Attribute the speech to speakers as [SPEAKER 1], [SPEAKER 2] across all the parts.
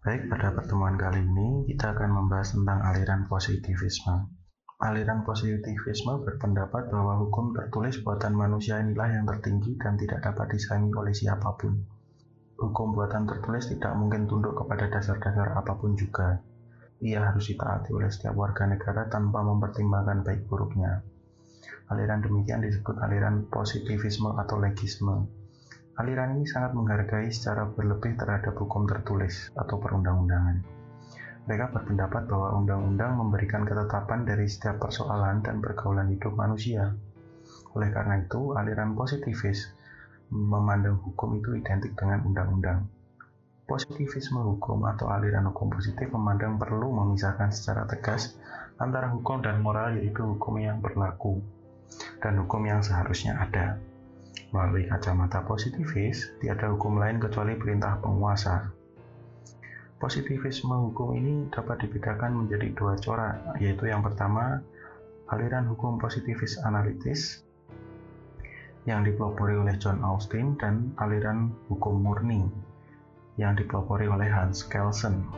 [SPEAKER 1] Baik, pada pertemuan kali ini kita akan membahas tentang aliran positivisme. Aliran positivisme berpendapat bahwa hukum tertulis buatan manusia inilah yang tertinggi dan tidak dapat disaingi oleh siapa pun. Hukum buatan tertulis tidak mungkin tunduk kepada dasar-dasar apa pun juga. Ia harus ditaati oleh setiap warga negara tanpa mempertimbangkan baik buruknya. Aliran demikian disebut aliran positivisme atau legisme. Aliran ini sangat menghargai secara berlebih terhadap hukum tertulis atau perundang-undangan. Mereka berpendapat bahwa undang-undang memberikan ketetapan dari setiap persoalan dan pergaulan hidup manusia. Oleh karena itu, aliran positivis memandang hukum itu identik dengan undang-undang. Positivisme hukum atau aliran hukum positif memandang perlu memisahkan secara tegas antara hukum dan moral yaitu hukum yang berlaku dan hukum yang seharusnya ada. Melalui kacamata positivis, tiada hukum lain kecuali perintah penguasa. Positivisme hukum ini dapat dibedakan menjadi dua corak, yaitu yang pertama, aliran hukum positivis analitis yang dipelopori oleh John Austin dan aliran hukum murni yang dipelopori oleh Hans Kelsen.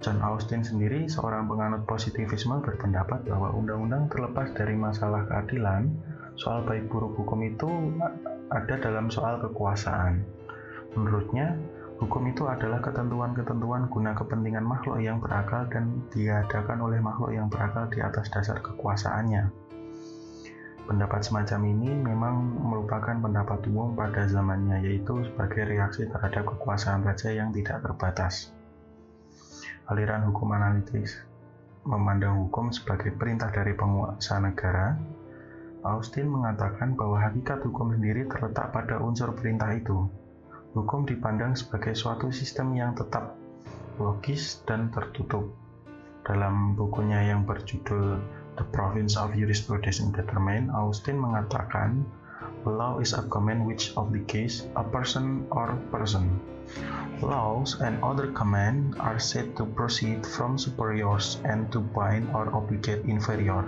[SPEAKER 1] John Austin sendiri, seorang penganut positivisme, berpendapat bahwa undang-undang terlepas dari masalah keadilan soal baik buruk hukum itu ada dalam soal kekuasaan. Menurutnya, hukum itu adalah ketentuan-ketentuan guna kepentingan makhluk yang berakal dan diadakan oleh makhluk yang berakal di atas dasar kekuasaannya. Pendapat semacam ini memang merupakan pendapat umum pada zamannya, yaitu sebagai reaksi terhadap kekuasaan raja yang tidak terbatas. Aliran hukum analitis memandang hukum sebagai perintah dari penguasa negara Austin mengatakan bahwa hakikat hukum sendiri terletak pada unsur perintah itu. Hukum dipandang sebagai suatu sistem yang tetap, logis, dan tertutup. Dalam bukunya yang berjudul The Province of Jurisprudence Indeterminate, Austin mengatakan, Law is a command which obligates a person or person. Laws and other command are said to proceed from superiors and to bind or obligate inferior.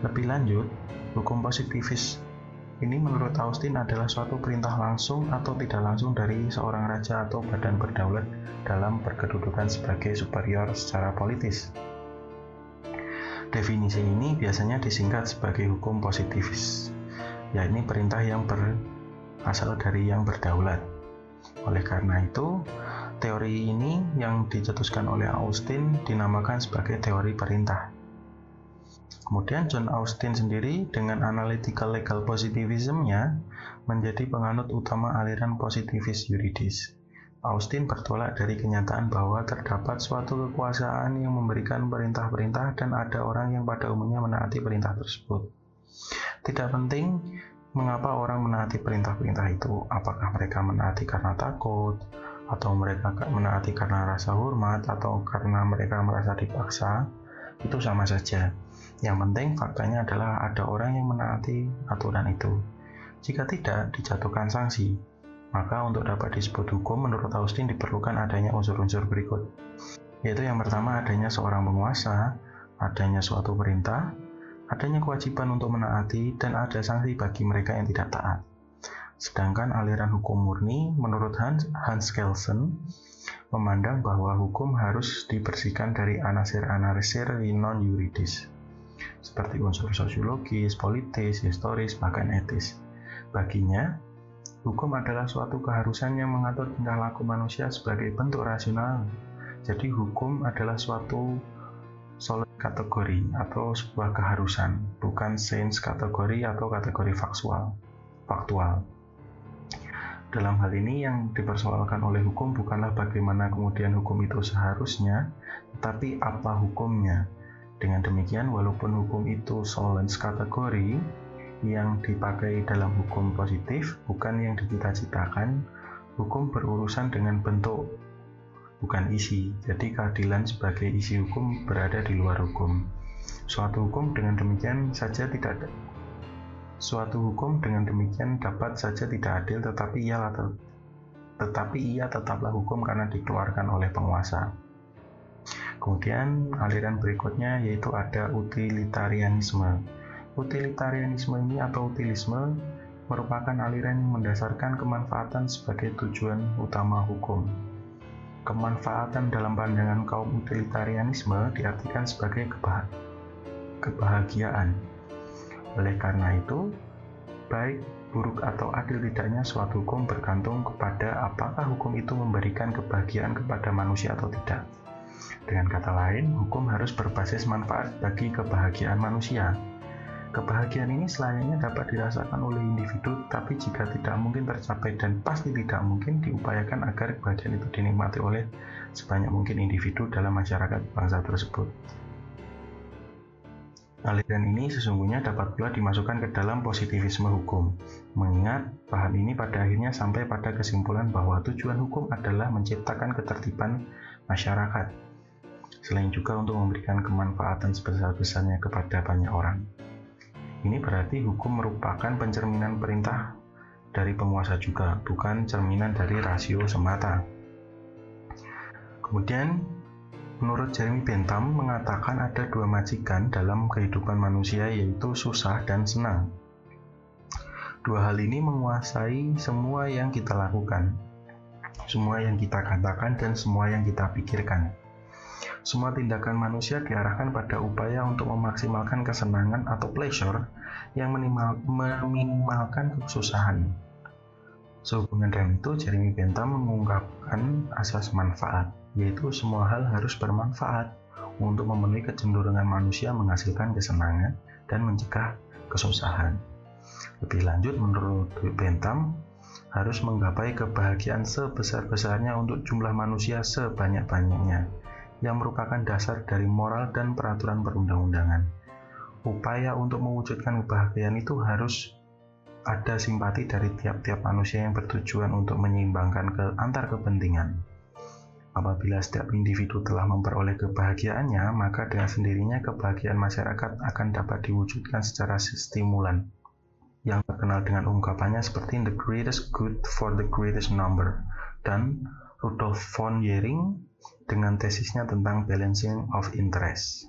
[SPEAKER 1] Lebih lanjut, Hukum positivis ini menurut Austin adalah suatu perintah langsung atau tidak langsung dari seorang raja atau badan berdaulat dalam berkedudukan sebagai superior secara politis. Definisi ini biasanya disingkat sebagai hukum positivis, yakni perintah yang berasal dari yang berdaulat. Oleh karena itu, teori ini yang dicetuskan oleh Austin dinamakan sebagai teori perintah. Kemudian John Austin sendiri dengan analytical legal positivism-nya menjadi penganut utama aliran positivis yuridis. Austin bertolak dari kenyataan bahwa terdapat suatu kekuasaan yang memberikan perintah-perintah dan ada orang yang pada umumnya menaati perintah tersebut. Tidak penting mengapa orang menaati perintah-perintah itu, apakah mereka menaati karena takut, atau mereka menaati karena rasa hormat, atau karena mereka merasa dipaksa, itu sama saja. Yang penting faktanya adalah ada orang yang menaati aturan itu. Jika tidak, dijatuhkan sanksi. Maka untuk dapat disebut hukum, menurut Austin diperlukan adanya unsur-unsur berikut. Yaitu yang pertama adanya seorang penguasa, adanya suatu perintah, adanya kewajiban untuk menaati, dan ada sanksi bagi mereka yang tidak taat. Sedangkan aliran hukum murni, menurut Hans, Hans Kelsen, memandang bahwa hukum harus dibersihkan dari anasir-anasir non-yuridis, seperti unsur sosiologis, politis, historis, bahkan etis. Baginya, hukum adalah suatu keharusan yang mengatur tingkah laku manusia sebagai bentuk rasional. Jadi hukum adalah suatu solid kategori atau sebuah keharusan, bukan sense kategori atau kategori faktual. faktual. Dalam hal ini yang dipersoalkan oleh hukum bukanlah bagaimana kemudian hukum itu seharusnya, tapi apa hukumnya. Dengan demikian, walaupun hukum itu solens kategori yang dipakai dalam hukum positif, bukan yang dicita-citakan, hukum berurusan dengan bentuk, bukan isi. Jadi keadilan sebagai isi hukum berada di luar hukum. Suatu hukum dengan demikian saja tidak Suatu hukum dengan demikian dapat saja tidak adil tetapi ia tetapi ia tetaplah hukum karena dikeluarkan oleh penguasa. Kemudian aliran berikutnya yaitu ada utilitarianisme. Utilitarianisme ini atau utilisme merupakan aliran yang mendasarkan kemanfaatan sebagai tujuan utama hukum. Kemanfaatan dalam pandangan kaum utilitarianisme diartikan sebagai kebahagiaan. Oleh karena itu, baik, buruk atau adil tidaknya suatu hukum bergantung kepada apakah hukum itu memberikan kebahagiaan kepada manusia atau tidak. Dengan kata lain, hukum harus berbasis manfaat bagi kebahagiaan manusia. Kebahagiaan ini selayaknya dapat dirasakan oleh individu, tapi jika tidak mungkin tercapai dan pasti tidak mungkin diupayakan agar kebahagiaan itu dinikmati oleh sebanyak mungkin individu dalam masyarakat bangsa tersebut. Aliran ini sesungguhnya dapat pula dimasukkan ke dalam positivisme hukum, mengingat paham ini pada akhirnya sampai pada kesimpulan bahwa tujuan hukum adalah menciptakan ketertiban masyarakat, selain juga untuk memberikan kemanfaatan sebesar-besarnya kepada banyak orang. Ini berarti hukum merupakan pencerminan perintah dari penguasa juga, bukan cerminan dari rasio semata. Kemudian, menurut Jeremy Bentham mengatakan ada dua majikan dalam kehidupan manusia yaitu susah dan senang. Dua hal ini menguasai semua yang kita lakukan, semua yang kita katakan dan semua yang kita pikirkan. Semua tindakan manusia diarahkan pada upaya untuk memaksimalkan kesenangan atau pleasure yang minimal, meminimalkan kesusahan. Sehubungan dengan itu, Jeremy Bentham mengungkapkan asas manfaat, yaitu semua hal harus bermanfaat untuk memenuhi kecenderungan manusia menghasilkan kesenangan dan mencegah kesusahan. Lebih lanjut, menurut Bentham, harus menggapai kebahagiaan sebesar-besarnya untuk jumlah manusia sebanyak-banyaknya yang merupakan dasar dari moral dan peraturan perundang-undangan. Upaya untuk mewujudkan kebahagiaan itu harus ada simpati dari tiap-tiap manusia yang bertujuan untuk menyeimbangkan ke antar kepentingan. Apabila setiap individu telah memperoleh kebahagiaannya, maka dengan sendirinya kebahagiaan masyarakat akan dapat diwujudkan secara stimulan yang terkenal dengan ungkapannya seperti the greatest good for the greatest number dan Rudolf von Jering dengan tesisnya tentang balancing of interest.